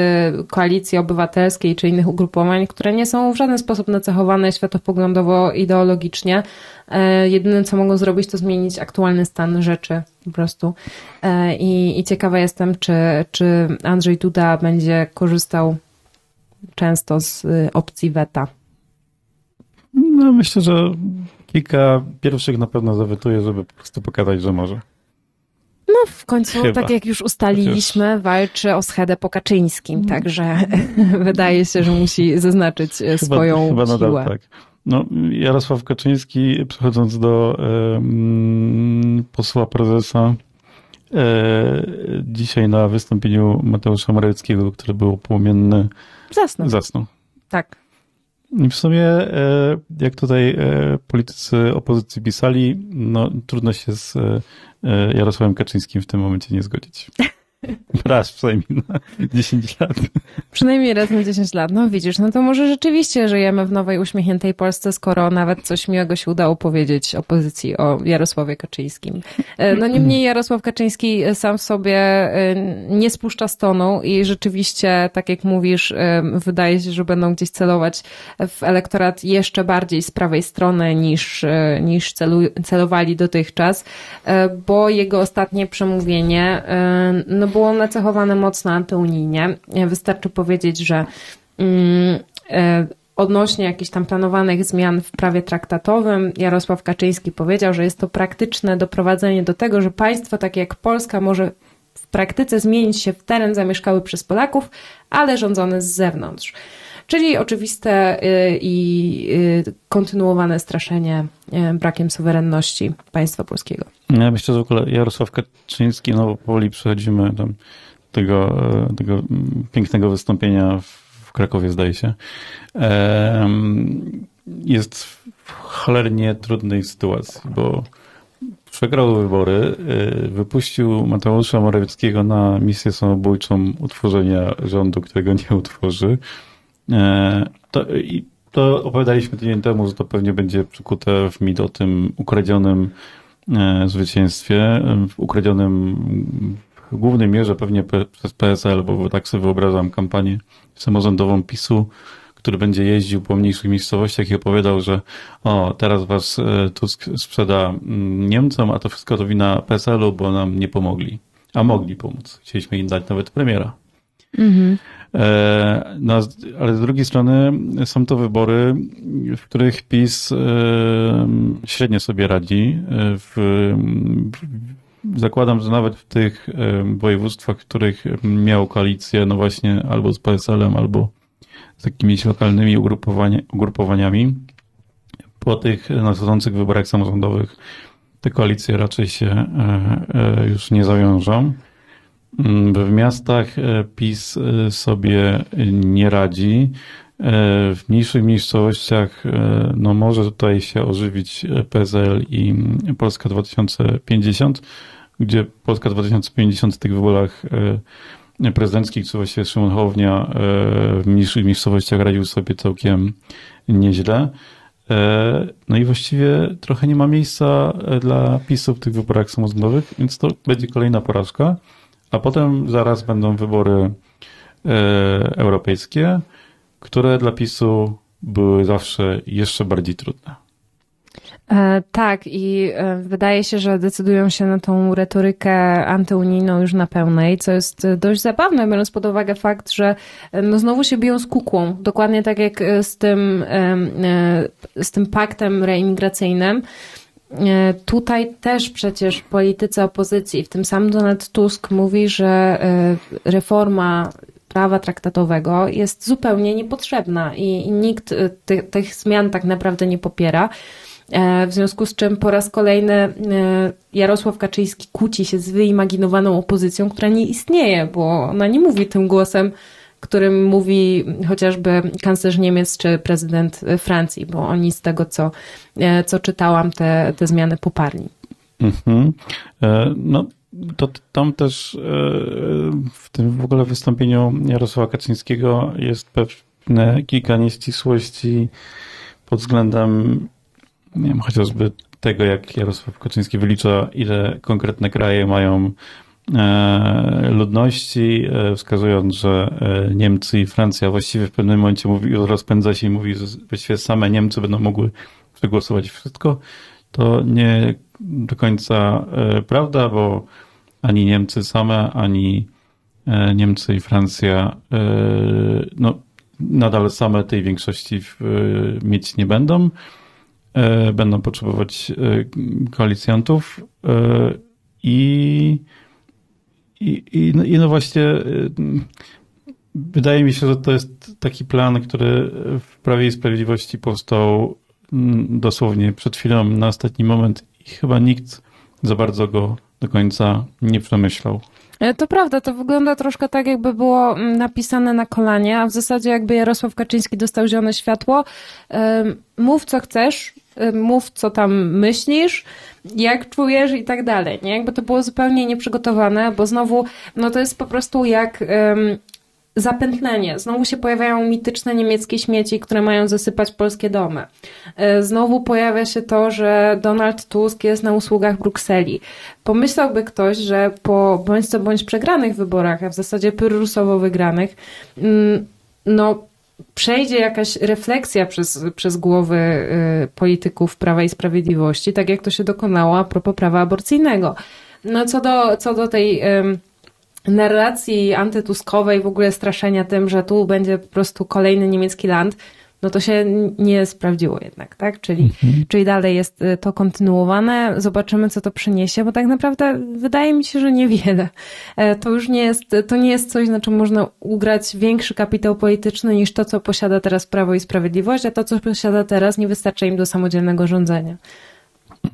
koalicji obywatelskiej czy innych ugrupowań, które nie są w żaden sposób nacechowane światopoglądowo-ideologicznie. E, jedyne, co mogą zrobić, to zmienić aktualny stan rzeczy po prostu. E, I, i ciekawa jestem, czy, czy Andrzej Duda będzie korzystał często z opcji weta. No, myślę, że kilka pierwszych na pewno zawetuje, żeby po prostu pokazać, że może. No w końcu, Chyba. tak jak już ustaliliśmy, walczy o schedę po Kaczyńskim, także wydaje się, że musi zaznaczyć e, swoją chyba nadal siłę. tak. No, Jarosław Kaczyński, przechodząc do posła prezesa, e, dzisiaj na wystąpieniu Mateusza Morawieckiego, który był płomienny, Zasnął. zasnął. Tak. W sumie, e, jak tutaj e, politycy opozycji pisali, no trudno się z e, Jarosławem Kaczyńskim w tym momencie nie zgodzić. Raz przynajmniej na 10 lat. Przynajmniej raz na 10 lat. No widzisz, no to może rzeczywiście żyjemy w nowej, uśmiechniętej Polsce, skoro nawet coś miłego się udało powiedzieć opozycji o Jarosławie Kaczyńskim. E, No niemniej Jarosław Kaczyński sam w sobie e, nie spuszcza stonu i rzeczywiście, tak jak mówisz, e, wydaje się, że będą gdzieś celować w elektorat jeszcze bardziej z prawej strony niż, e, niż celu, celowali dotychczas, e, bo jego ostatnie przemówienie e, no, było nacechowane mocno antyunijnie. E, Wystarczy powiedzieć, że mm, e, odnośnie jakichś tam planowanych zmian w prawie traktatowym, Jarosław Kaczyński powiedział, że jest to praktyczne doprowadzenie do tego, że państwo takie jak Polska może w praktyce zmienić się w teren zamieszkały przez Polaków, ale rządzony z zewnątrz. Czyli oczywiste y, i y, kontynuowane straszenie y, brakiem suwerenności państwa polskiego. Ja myślę, że w ogóle Jarosław Kaczyński, no powoli przechodzimy do tego, tego pięknego wystąpienia w, Krakowie, zdaje się, jest w cholernie trudnej sytuacji, bo przegrał wybory, wypuścił Mateusza Morawieckiego na misję samobójczą utworzenia rządu, którego nie utworzy. E, To, to opowiadaliśmy tydzień temu, że to pewnie będzie przykute w mit o tym ukradzionym e, zwycięstwie, w ukradzionym w głównej mierze pewnie pe- przez PSL, bo tak sobie wyobrażam kampanię samorządową PiSu, który będzie jeździł po mniejszych miejscowościach i opowiadał, że o, teraz was e, Tusk sprzeda Niemcom, a to wszystko to wina PSL-u, bo nam nie pomogli. A mogli pomóc. Chcieliśmy im dać nawet premiera. E, No, z- ale z drugiej strony są to wybory, w których PiS e, średnio sobie radzi. E, W, zakładam, że nawet w tych e, województwach, w których miał koalicję, no właśnie albo z PSL-em, albo z jakimiś lokalnymi ugrupowania, ugrupowaniami, po tych nadchodzących wyborach samorządowych te koalicje raczej się e, e, już nie zawiążą. Mm, W miastach e, PiS e, sobie nie radzi. E, W mniejszych miejscowościach e, no może tutaj się ożywić e, PSL i mm, Polska 2050, gdzie Polska 2050 w tych wyborach e, prezydenckich, co właściwie Szymon Hołownia e, w mniejszych miejscowościach radził sobie całkiem nieźle. E, No i właściwie trochę nie ma miejsca e, dla PiSu w tych wyborach samorządowych, więc to będzie kolejna porażka. A potem zaraz będą wybory e, europejskie, które dla PiSu były zawsze jeszcze bardziej trudne. E, tak, i e, wydaje się, że decydują się na tą retorykę antyunijną już na pełnej, co jest dość zabawne, biorąc pod uwagę fakt, że no znowu się biją z kukłą. Dokładnie tak jak z tym, z tym paktem reimigracyjnym. E, Tutaj też przecież politycy opozycji, w tym sam Donald Tusk mówi, że e, reforma prawa traktatowego jest zupełnie niepotrzebna i, nikt e, ty, tych zmian tak naprawdę nie popiera. W związku z czym po raz kolejny Jarosław Kaczyński kłóci się z wyimaginowaną opozycją, która nie istnieje, bo ona nie mówi tym głosem, którym mówi chociażby kanclerz Niemiec czy prezydent Francji, bo oni z tego, co, e, co czytałam, te, te zmiany poparli. Mhm. E, No, to tam też e, w tym w ogóle wystąpieniu Jarosława Kaczyńskiego jest pewne kilka nieścisłości pod względem, nie wiem, chociażby tego, jak Jarosław Kaczyński wylicza, ile konkretne kraje mają e, ludności, e, wskazując, że e, Niemcy i Francja właściwie w pewnym momencie mówi, rozpędza się i mówi, że właściwie same Niemcy będą mogły przegłosować wszystko. To nie do końca e, prawda, bo ani Niemcy same, ani e, Niemcy i Francja e, no, nadal same tej większości e, mieć nie będą. będą potrzebować koalicjantów i, no, właśnie wydaje mi się, że to jest taki plan, który w Prawie i Sprawiedliwości powstał mm, dosłownie przed chwilą, na ostatni moment i chyba nikt za bardzo go do końca nie przemyślał. E, to prawda, to wygląda troszkę tak, jakby było mm, napisane na kolanie, a w zasadzie jakby Jarosław Kaczyński dostał zielone światło. Mów co chcesz, mów co tam myślisz, jak czujesz i tak dalej. Nie? Jakby to było zupełnie nieprzygotowane, bo znowu, no to jest po prostu jak zapętlenie. Znowu się pojawiają mityczne niemieckie śmieci, które mają zasypać polskie domy. E, znowu pojawia się to, że Donald Tusk jest na usługach Brukseli. Pomyślałby ktoś, że po bądź co bądź przegranych wyborach, a w zasadzie pyrrusowo wygranych, no przejdzie jakaś refleksja przez, przez głowy y, polityków Prawa i Sprawiedliwości, tak jak to się dokonało a propos prawa aborcyjnego. No co do, co do tej narracji antytuskowej, w ogóle straszenia tym, że tu będzie po prostu kolejny niemiecki land, no to się nie sprawdziło jednak, tak? Czyli, mhm. czyli dalej jest y, to kontynuowane. Zobaczymy, co to przyniesie, bo tak naprawdę wydaje mi się, że niewiele. E, to już nie jest, to nie jest coś, na czym można ugrać większy kapitał polityczny niż to, co posiada teraz Prawo i Sprawiedliwość, a to, co posiada teraz, nie wystarcza im do samodzielnego rządzenia.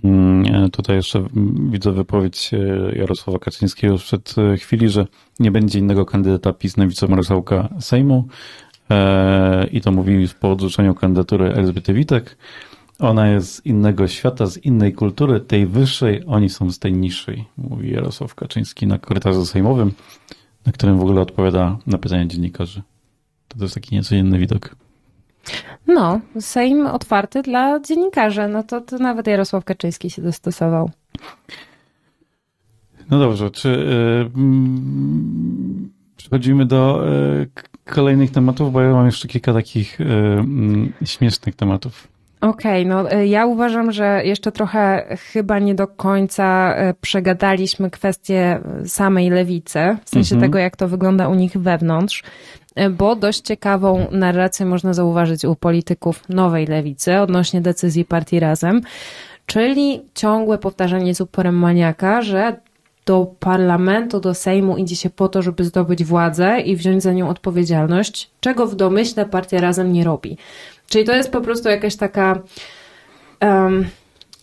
Mm, tutaj jeszcze widzę wypowiedź e, Jarosława Kaczyńskiego sprzed e, chwili, że nie będzie innego kandydata PiS na wicemarszałka Sejmu. E, I to mówi po odrzuceniu kandydatury Elżbiety Witek. Ona jest z innego świata, z innej kultury, tej wyższej, oni są z tej niższej, mówi Jarosław Kaczyński na korytarzu sejmowym, na którym w ogóle odpowiada na pytania dziennikarzy. To jest taki nieco inny widok. No, Sejm otwarty dla dziennikarzy. No to, to nawet Jarosław Kaczyński się dostosował. No dobrze, czy yy, przechodzimy do yy, kolejnych tematów, bo ja mam jeszcze kilka takich yy, śmiesznych tematów. Okej, okay, no ja uważam, że jeszcze trochę chyba nie do końca przegadaliśmy kwestię samej lewicy, w sensie mm -hmm. tego, jak to wygląda u nich wewnątrz. E, bo dość ciekawą narrację można zauważyć u polityków nowej lewicy odnośnie decyzji partii Razem, czyli ciągłe powtarzanie z uporem maniaka, że do parlamentu, do Sejmu idzie się po to, żeby zdobyć władzę i wziąć za nią odpowiedzialność, czego w domyśle partia Razem nie robi. Czyli to jest po prostu jakaś taka um,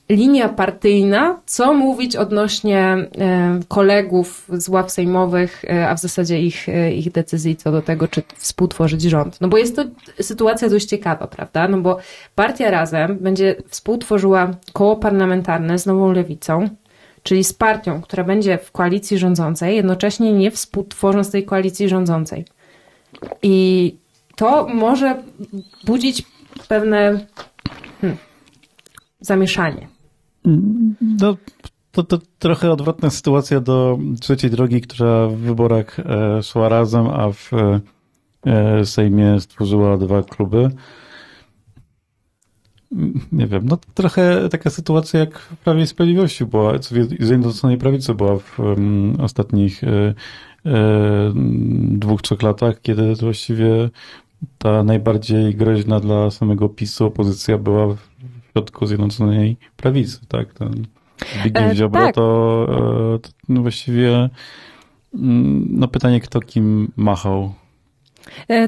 linia partyjna, co mówić odnośnie e, kolegów z ław sejmowych, e, a w zasadzie ich, e, ich decyzji co do tego, czy współtworzyć rząd. No bo jest to sytuacja dość ciekawa, prawda? No bo partia Razem będzie współtworzyła koło parlamentarne z nową lewicą, czyli z partią, która będzie w koalicji rządzącej, jednocześnie nie współtworząc tej koalicji rządzącej. I to może budzić pewne hmm, zamieszanie. No, to, to trochę odwrotna sytuacja do trzeciej drogi, która w wyborach e, szła razem, a w e, Sejmie stworzyła dwa kluby. Nie wiem, no trochę taka sytuacja jak w Prawie i Sprawiedliwości była, co w Zjednoczonej Prawicy była w um, ostatnich e, e, dwóch, trzech latach, kiedy właściwie ta najbardziej groźna dla samego PiSu opozycja była w środku Zjednoczonej Prawicy, tak? Ten Zbigniew e, Ziobro tak. to, e, to no właściwie mm, no pytanie, kto kim machał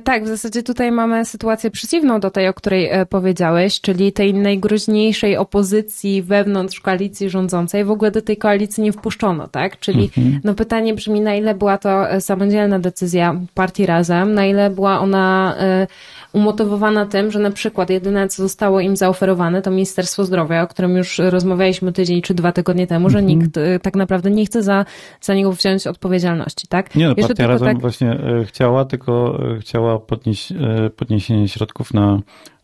tak, w zasadzie tutaj mamy sytuację przeciwną do tej, o której e, powiedziałeś, czyli tej najgroźniejszej opozycji wewnątrz koalicji rządzącej. W ogóle do tej koalicji nie wpuszczono, tak? Czyli mhm. no pytanie brzmi, na ile była to samodzielna decyzja partii Razem, na ile była ona umotywowana tym, że na przykład jedyne, co zostało im zaoferowane, to Ministerstwo Zdrowia, o którym już rozmawialiśmy tydzień czy dwa tygodnie temu, że mhm. nikt y, tak naprawdę nie chce za, za niego wziąć odpowiedzialności, tak? Nie, no, partia razem tak... właśnie y, chciała, tylko y, chciała podnieść, podniesienie środków na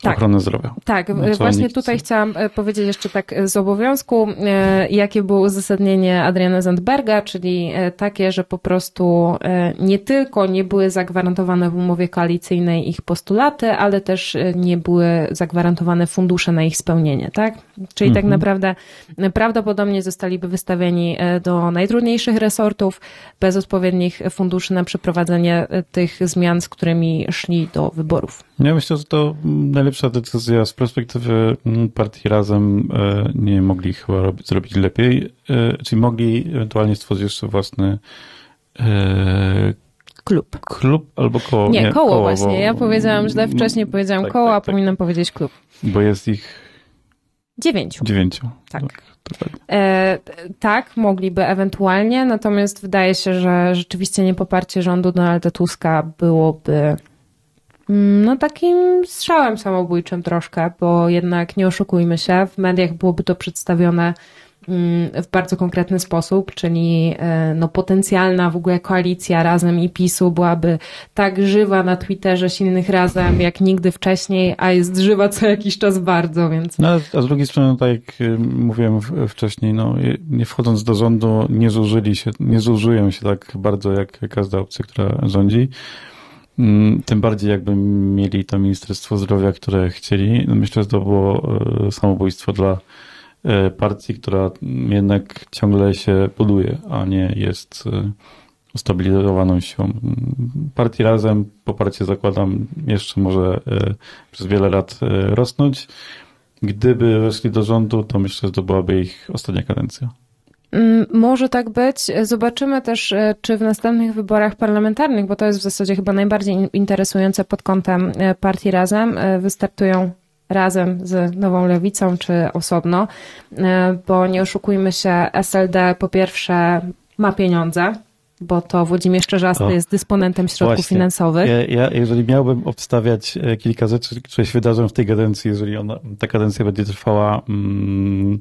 tak, zdrowia. Tak, właśnie tutaj chciałam e, powiedzieć jeszcze tak z obowiązku, e, jakie było uzasadnienie Adriana Zandberga, czyli e, takie, że po prostu nie tylko nie były zagwarantowane w umowie koalicyjnej ich postulaty, ale też nie były zagwarantowane fundusze na ich spełnienie, tak? Czyli tak mhm. tak naprawdę prawdopodobnie zostaliby wystawieni do najtrudniejszych resortów bez odpowiednich funduszy na przeprowadzenie tych zmian, z którymi szli do wyborów. Ja myślę, że to najlepsza decyzja z perspektywy partii Razem. e, Nie mogli chyba robić, zrobić lepiej. e, Czyli mogli ewentualnie stworzyć jeszcze własny e, Klub. klub albo koło. Nie, koło, właśnie. bo- Ja powiedziałam źle wcześniej, powiedziałam Tak, koło, tak, a tak. powinnam powiedzieć klub. Bo jest ich Dziewięciu. dziewięciu. Tak. dokładnie. E, t- tak, mogliby ewentualnie, natomiast wydaje się, że rzeczywiście niepoparcie rządu Donalda Tuska byłoby mm, no takim strzałem samobójczym troszkę, bo jednak nie oszukujmy się, w mediach byłoby to przedstawione mm, w bardzo konkretny sposób, czyli e, no, potencjalna w ogóle koalicja Razem i PiSu byłaby tak żywa na Twitterze silnych Razem jak nigdy wcześniej, a jest żywa co jakiś czas bardzo, więc No, a z drugiej strony, tak jak y, mówiłem wcześniej, no, nie wchodząc do rządu, nie zużyli się, nie zużyją się tak bardzo jak każda opcja, która rządzi. Mm, Tym bardziej jakby mieli to Ministerstwo Zdrowia, które chcieli. No, Myślę, że to było e, samobójstwo dla e, partii, która jednak ciągle się buduje, a nie jest e, ustabilizowaną siłą. Partii razem, poparcie zakładam, jeszcze może przez wiele lat rosnąć. Gdyby weszli do rządu, to myślę, że to byłaby ich ostatnia kadencja. Mm, Może tak być. Zobaczymy też, e, czy w następnych wyborach parlamentarnych, bo to jest w zasadzie chyba najbardziej in- interesujące pod kątem e, partii Razem, e, wystartują razem z Nową Lewicą, czy osobno, bo nie oszukujmy się, SLD po pierwsze ma pieniądze, bo to Włodzimierz Czerzasty O, jest dysponentem środków właśnie. finansowych. Ja, ja, jeżeli miałbym obstawiać kilka rzeczy, które się wydarzą w tej kadencji, jeżeli ona, ta kadencja będzie trwała mm,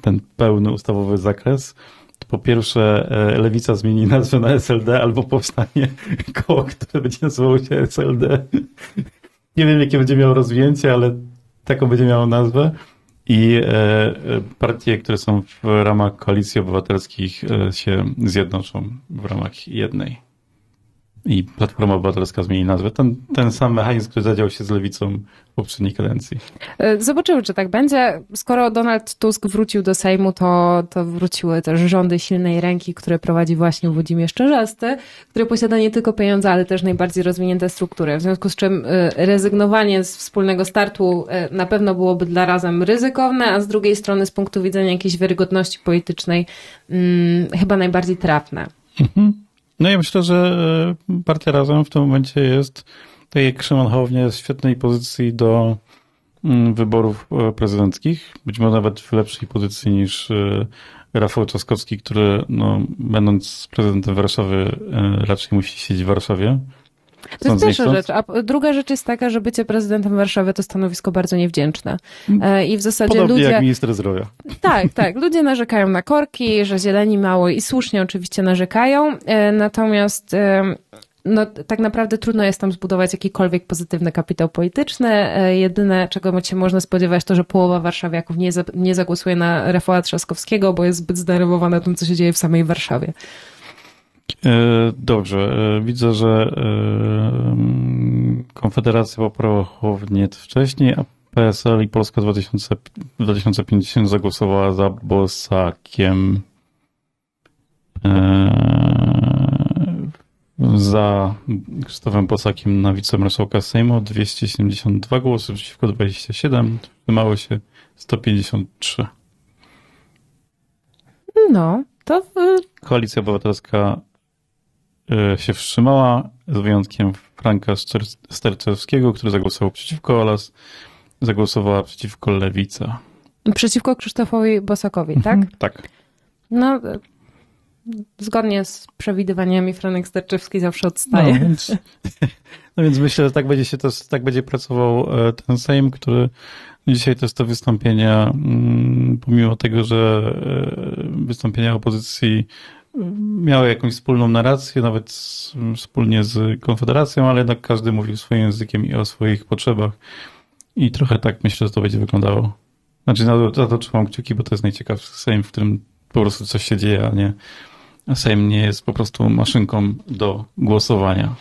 ten pełny ustawowy zakres, to po pierwsze e, Lewica zmieni nazwę na SLD albo powstanie koło, które będzie nazywało się SLD. Nie wiem, jakie będzie miało rozwinięcie, ale taką będzie miało nazwę. I e, e, partie, które są w ramach koalicji obywatelskich e, się zjednoczą w ramach jednej. I Platforma Obywatelska zmieni nazwę. Ten, ten sam mechanizm, który zadział się z lewicą w poprzedniej kadencji. E, Zobaczymy, czy tak będzie. Skoro Donald Tusk wrócił do Sejmu, to, to wróciły też rządy silnej ręki, które prowadzi właśnie Włodzimierz Czerzasty, który posiada nie tylko pieniądze, ale też najbardziej rozwinięte struktury. W związku z czym e, rezygnowanie z wspólnego startu e, na pewno byłoby dla Razem ryzykowne, a z drugiej strony z punktu widzenia jakiejś wiarygodności politycznej mm, chyba najbardziej trafne. No ja myślę, że e, partia Razem w tym momencie jest, tak jak Szymon Hołownia w świetnej pozycji do mm, wyborów e, prezydenckich. Być może nawet w lepszej pozycji niż e, Rafał Trzaskowski, który no, będąc prezydentem Warszawy raczej musi siedzieć w Warszawie. To jest pierwsza rzecz. A druga rzecz jest taka, że bycie prezydentem Warszawy to stanowisko bardzo niewdzięczne. E, I w zasadzie Podobnie ludzie... jak minister zdrowia. Tak, tak. Ludzie narzekają na korki, że zieleni mało i słusznie oczywiście narzekają. e, Natomiast e, no, tak naprawdę trudno jest tam zbudować jakikolwiek pozytywny kapitał polityczny. Jedyne, czego się można spodziewać, to, że połowa warszawiaków nie, za, nie zagłosuje na Rafała Trzaskowskiego, bo jest zbyt zdenerwowana tym, co się dzieje w samej Warszawie. E, Dobrze, e, widzę, że e, mm, Konfederacja poparła Hołownię wcześniej, a PSL i Polska 2000, 2050 zagłosowała za Bosakiem. Za Krzysztofem Bosakiem na wicemarszałka Sejmu 272 głosy przeciwko 27, wstrzymało się 153. No, to Koalicja Obywatelska się wstrzymała, z wyjątkiem Franka Sterczewskiego, który zagłosował przeciwko oraz zagłosowała przeciwko Lewica. przeciwko Krzysztofowi Bosakowi, tak? Mhm, Tak. No, e, zgodnie z przewidywaniami Franek Sterczewski zawsze No, odstaje. więc, no więc myślę, że tak będzie się to, tak będzie pracował e, ten Sejm, który dzisiaj też te wystąpienia, mm, pomimo tego, że e, wystąpienia opozycji miały jakąś wspólną narrację, nawet wspólnie z Konfederacją, ale jednak każdy mówił swoim językiem i o swoich potrzebach. I trochę tak myślę, że to będzie wyglądało. Znaczy, za to trzymam kciuki, bo to jest najciekawszy Sejm, w którym po prostu coś się dzieje, a nie Sejm nie jest po prostu maszynką do głosowania.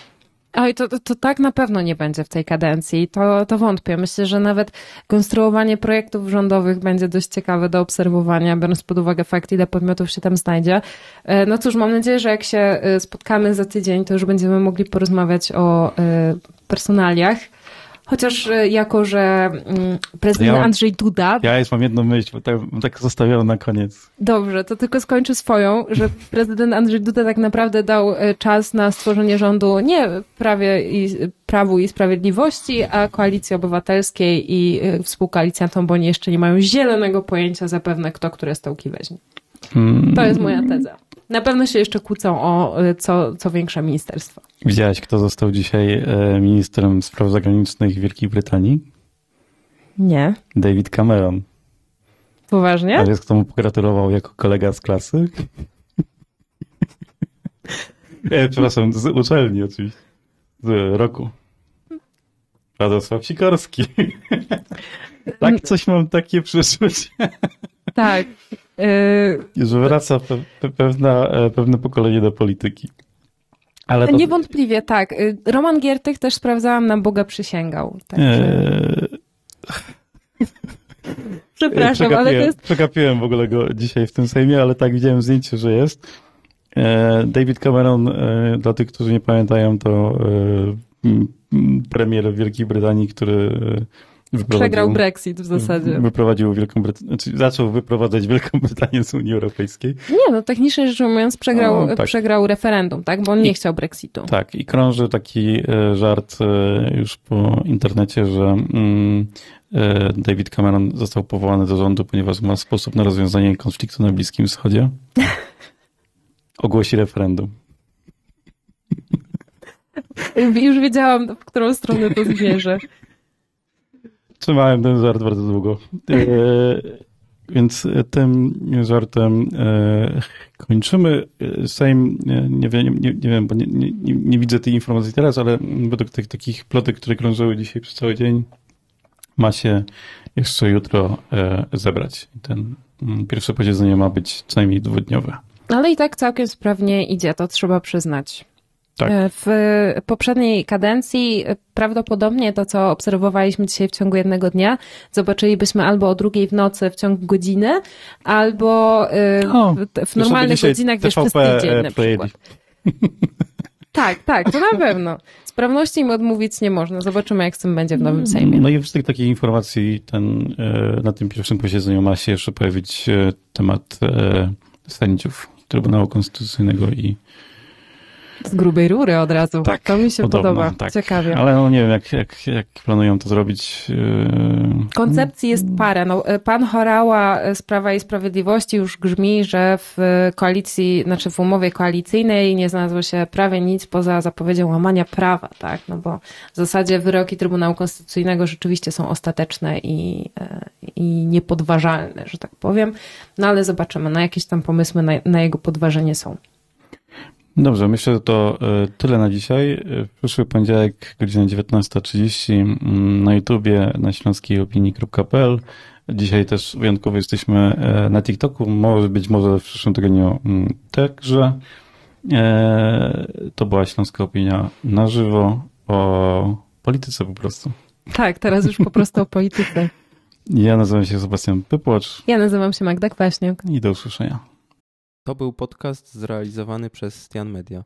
Oj, to, to, tak na pewno nie będzie w tej kadencji. To, to wątpię. Myślę, że nawet konstruowanie projektów rządowych będzie dość ciekawe do obserwowania, biorąc pod uwagę fakt, ile podmiotów się tam znajdzie. E, no cóż, mam nadzieję, że jak się e, spotkamy za tydzień, to już będziemy mogli porozmawiać o e, personaliach. Chociaż jako, że mm, prezydent ja, Andrzej Duda. Ja już mam jedną myśl, bo tak, tak zostawiam na koniec. Dobrze, to tylko skończę swoją, że prezydent Andrzej Duda tak naprawdę dał czas na stworzenie rządu nie prawie i, Prawu i Sprawiedliwości, a Koalicji Obywatelskiej i współkoalicjantom, bo oni jeszcze nie mają zielonego pojęcia zapewne, kto które stołki weźmie. Hmm. To jest moja teza. Na pewno się jeszcze kłócą o co, co większe ministerstwo. Widziałaś, kto został dzisiaj e, ministrem spraw zagranicznych Wielkiej Brytanii? Nie. David Cameron. Poważnie? A wiesz, kto mu pogratulował jako kolega z klasy? e, przepraszam, z uczelni oczywiście. Z roku. Radosław Sikorski. tak coś mam takie przeczucie. Tak. Yy, że wraca pe, pe, pewna, e, pewne pokolenie do polityki. Ale to... Niewątpliwie tak. Y, Roman Giertych też sprawdzałam, na Boga przysięgał. Także... Eee... Przepraszam, ale to jest... Przegapiłem w ogóle go dzisiaj w tym Sejmie, ale tak widziałem zdjęcie, że jest. E, David Cameron, e, dla tych, którzy nie pamiętają, to premier Wielkiej Brytanii, który Przegrał Brexit w zasadzie. Wyprowadził Wielką Brytanię, znaczy zaczął wyprowadzać Wielką Brytanię z Unii Europejskiej. Nie, no technicznie rzecz ujmując przegrał, no, tak. przegrał referendum, tak? Bo on I, nie chciał Brexitu. Tak, i krąży taki e, żart e, już po internecie, że mm, e, David Cameron został powołany do rządu, ponieważ ma sposób na rozwiązanie konfliktu na Bliskim Wschodzie. Ogłosi referendum. Już wiedziałam, w którą stronę to zmierzę. Trzymałem ten żart bardzo długo. E, więc tym żartem e, kończymy. Sejm, nie wiem, nie, nie wiem bo nie, nie, nie, widzę tej informacji teraz, ale według tych takich plotek, które krążyły dzisiaj przez cały dzień, ma się jeszcze jutro e, zebrać. Ten mm, pierwsze posiedzenie ma być co najmniej dwudniowe. Ale i tak całkiem sprawnie idzie, to trzeba przyznać. Tak. E, w poprzedniej kadencji prawdopodobnie to, co obserwowaliśmy dzisiaj w ciągu jednego dnia, zobaczylibyśmy albo o drugiej w nocy w ciągu godziny, albo e, o, w normalnych godzinach, wiesz, przez tydzień na przykład. Tak, tak, to na pewno. Sprawności im odmówić nie można. Zobaczymy, jak z tym będzie w nowym Sejmie. No i z tych takich informacji ten, e, na tym pierwszym posiedzeniu ma się jeszcze pojawić temat sędziów Trybunału Konstytucyjnego i z grubej rury od razu. Tak, to mi się podobno, podoba. Tak. Ciekawie. Ale no nie wiem, jak, jak, jak planują to zrobić. Yy... Koncepcji jest parę. No, pan Horała z Prawa i Sprawiedliwości już grzmi, że w koalicji, znaczy w umowie koalicyjnej nie znalazło się prawie nic poza zapowiedzią łamania prawa, tak? No bo w zasadzie wyroki Trybunału Konstytucyjnego rzeczywiście są ostateczne i, e, i niepodważalne, że tak powiem. No ale zobaczymy, no jakieś tam pomysły na, na jego podważenie są. Dobrze, myślę, że to e, tyle na dzisiaj. W przyszły poniedziałek, godzina 19.30 mm, na YouTubie, na śląskijopinii.pl. Dzisiaj też wyjątkowo jesteśmy e, na TikToku, może być może w przyszłym tygodniu mm, także. To była Śląska Opinia na żywo o polityce po prostu. Tak, teraz już po prostu o polityce. Ja nazywam się Sebastian Pypłacz. Ja nazywam się Magda Kwaśniak. I do usłyszenia. To był podcast zrealizowany przez Stian Media.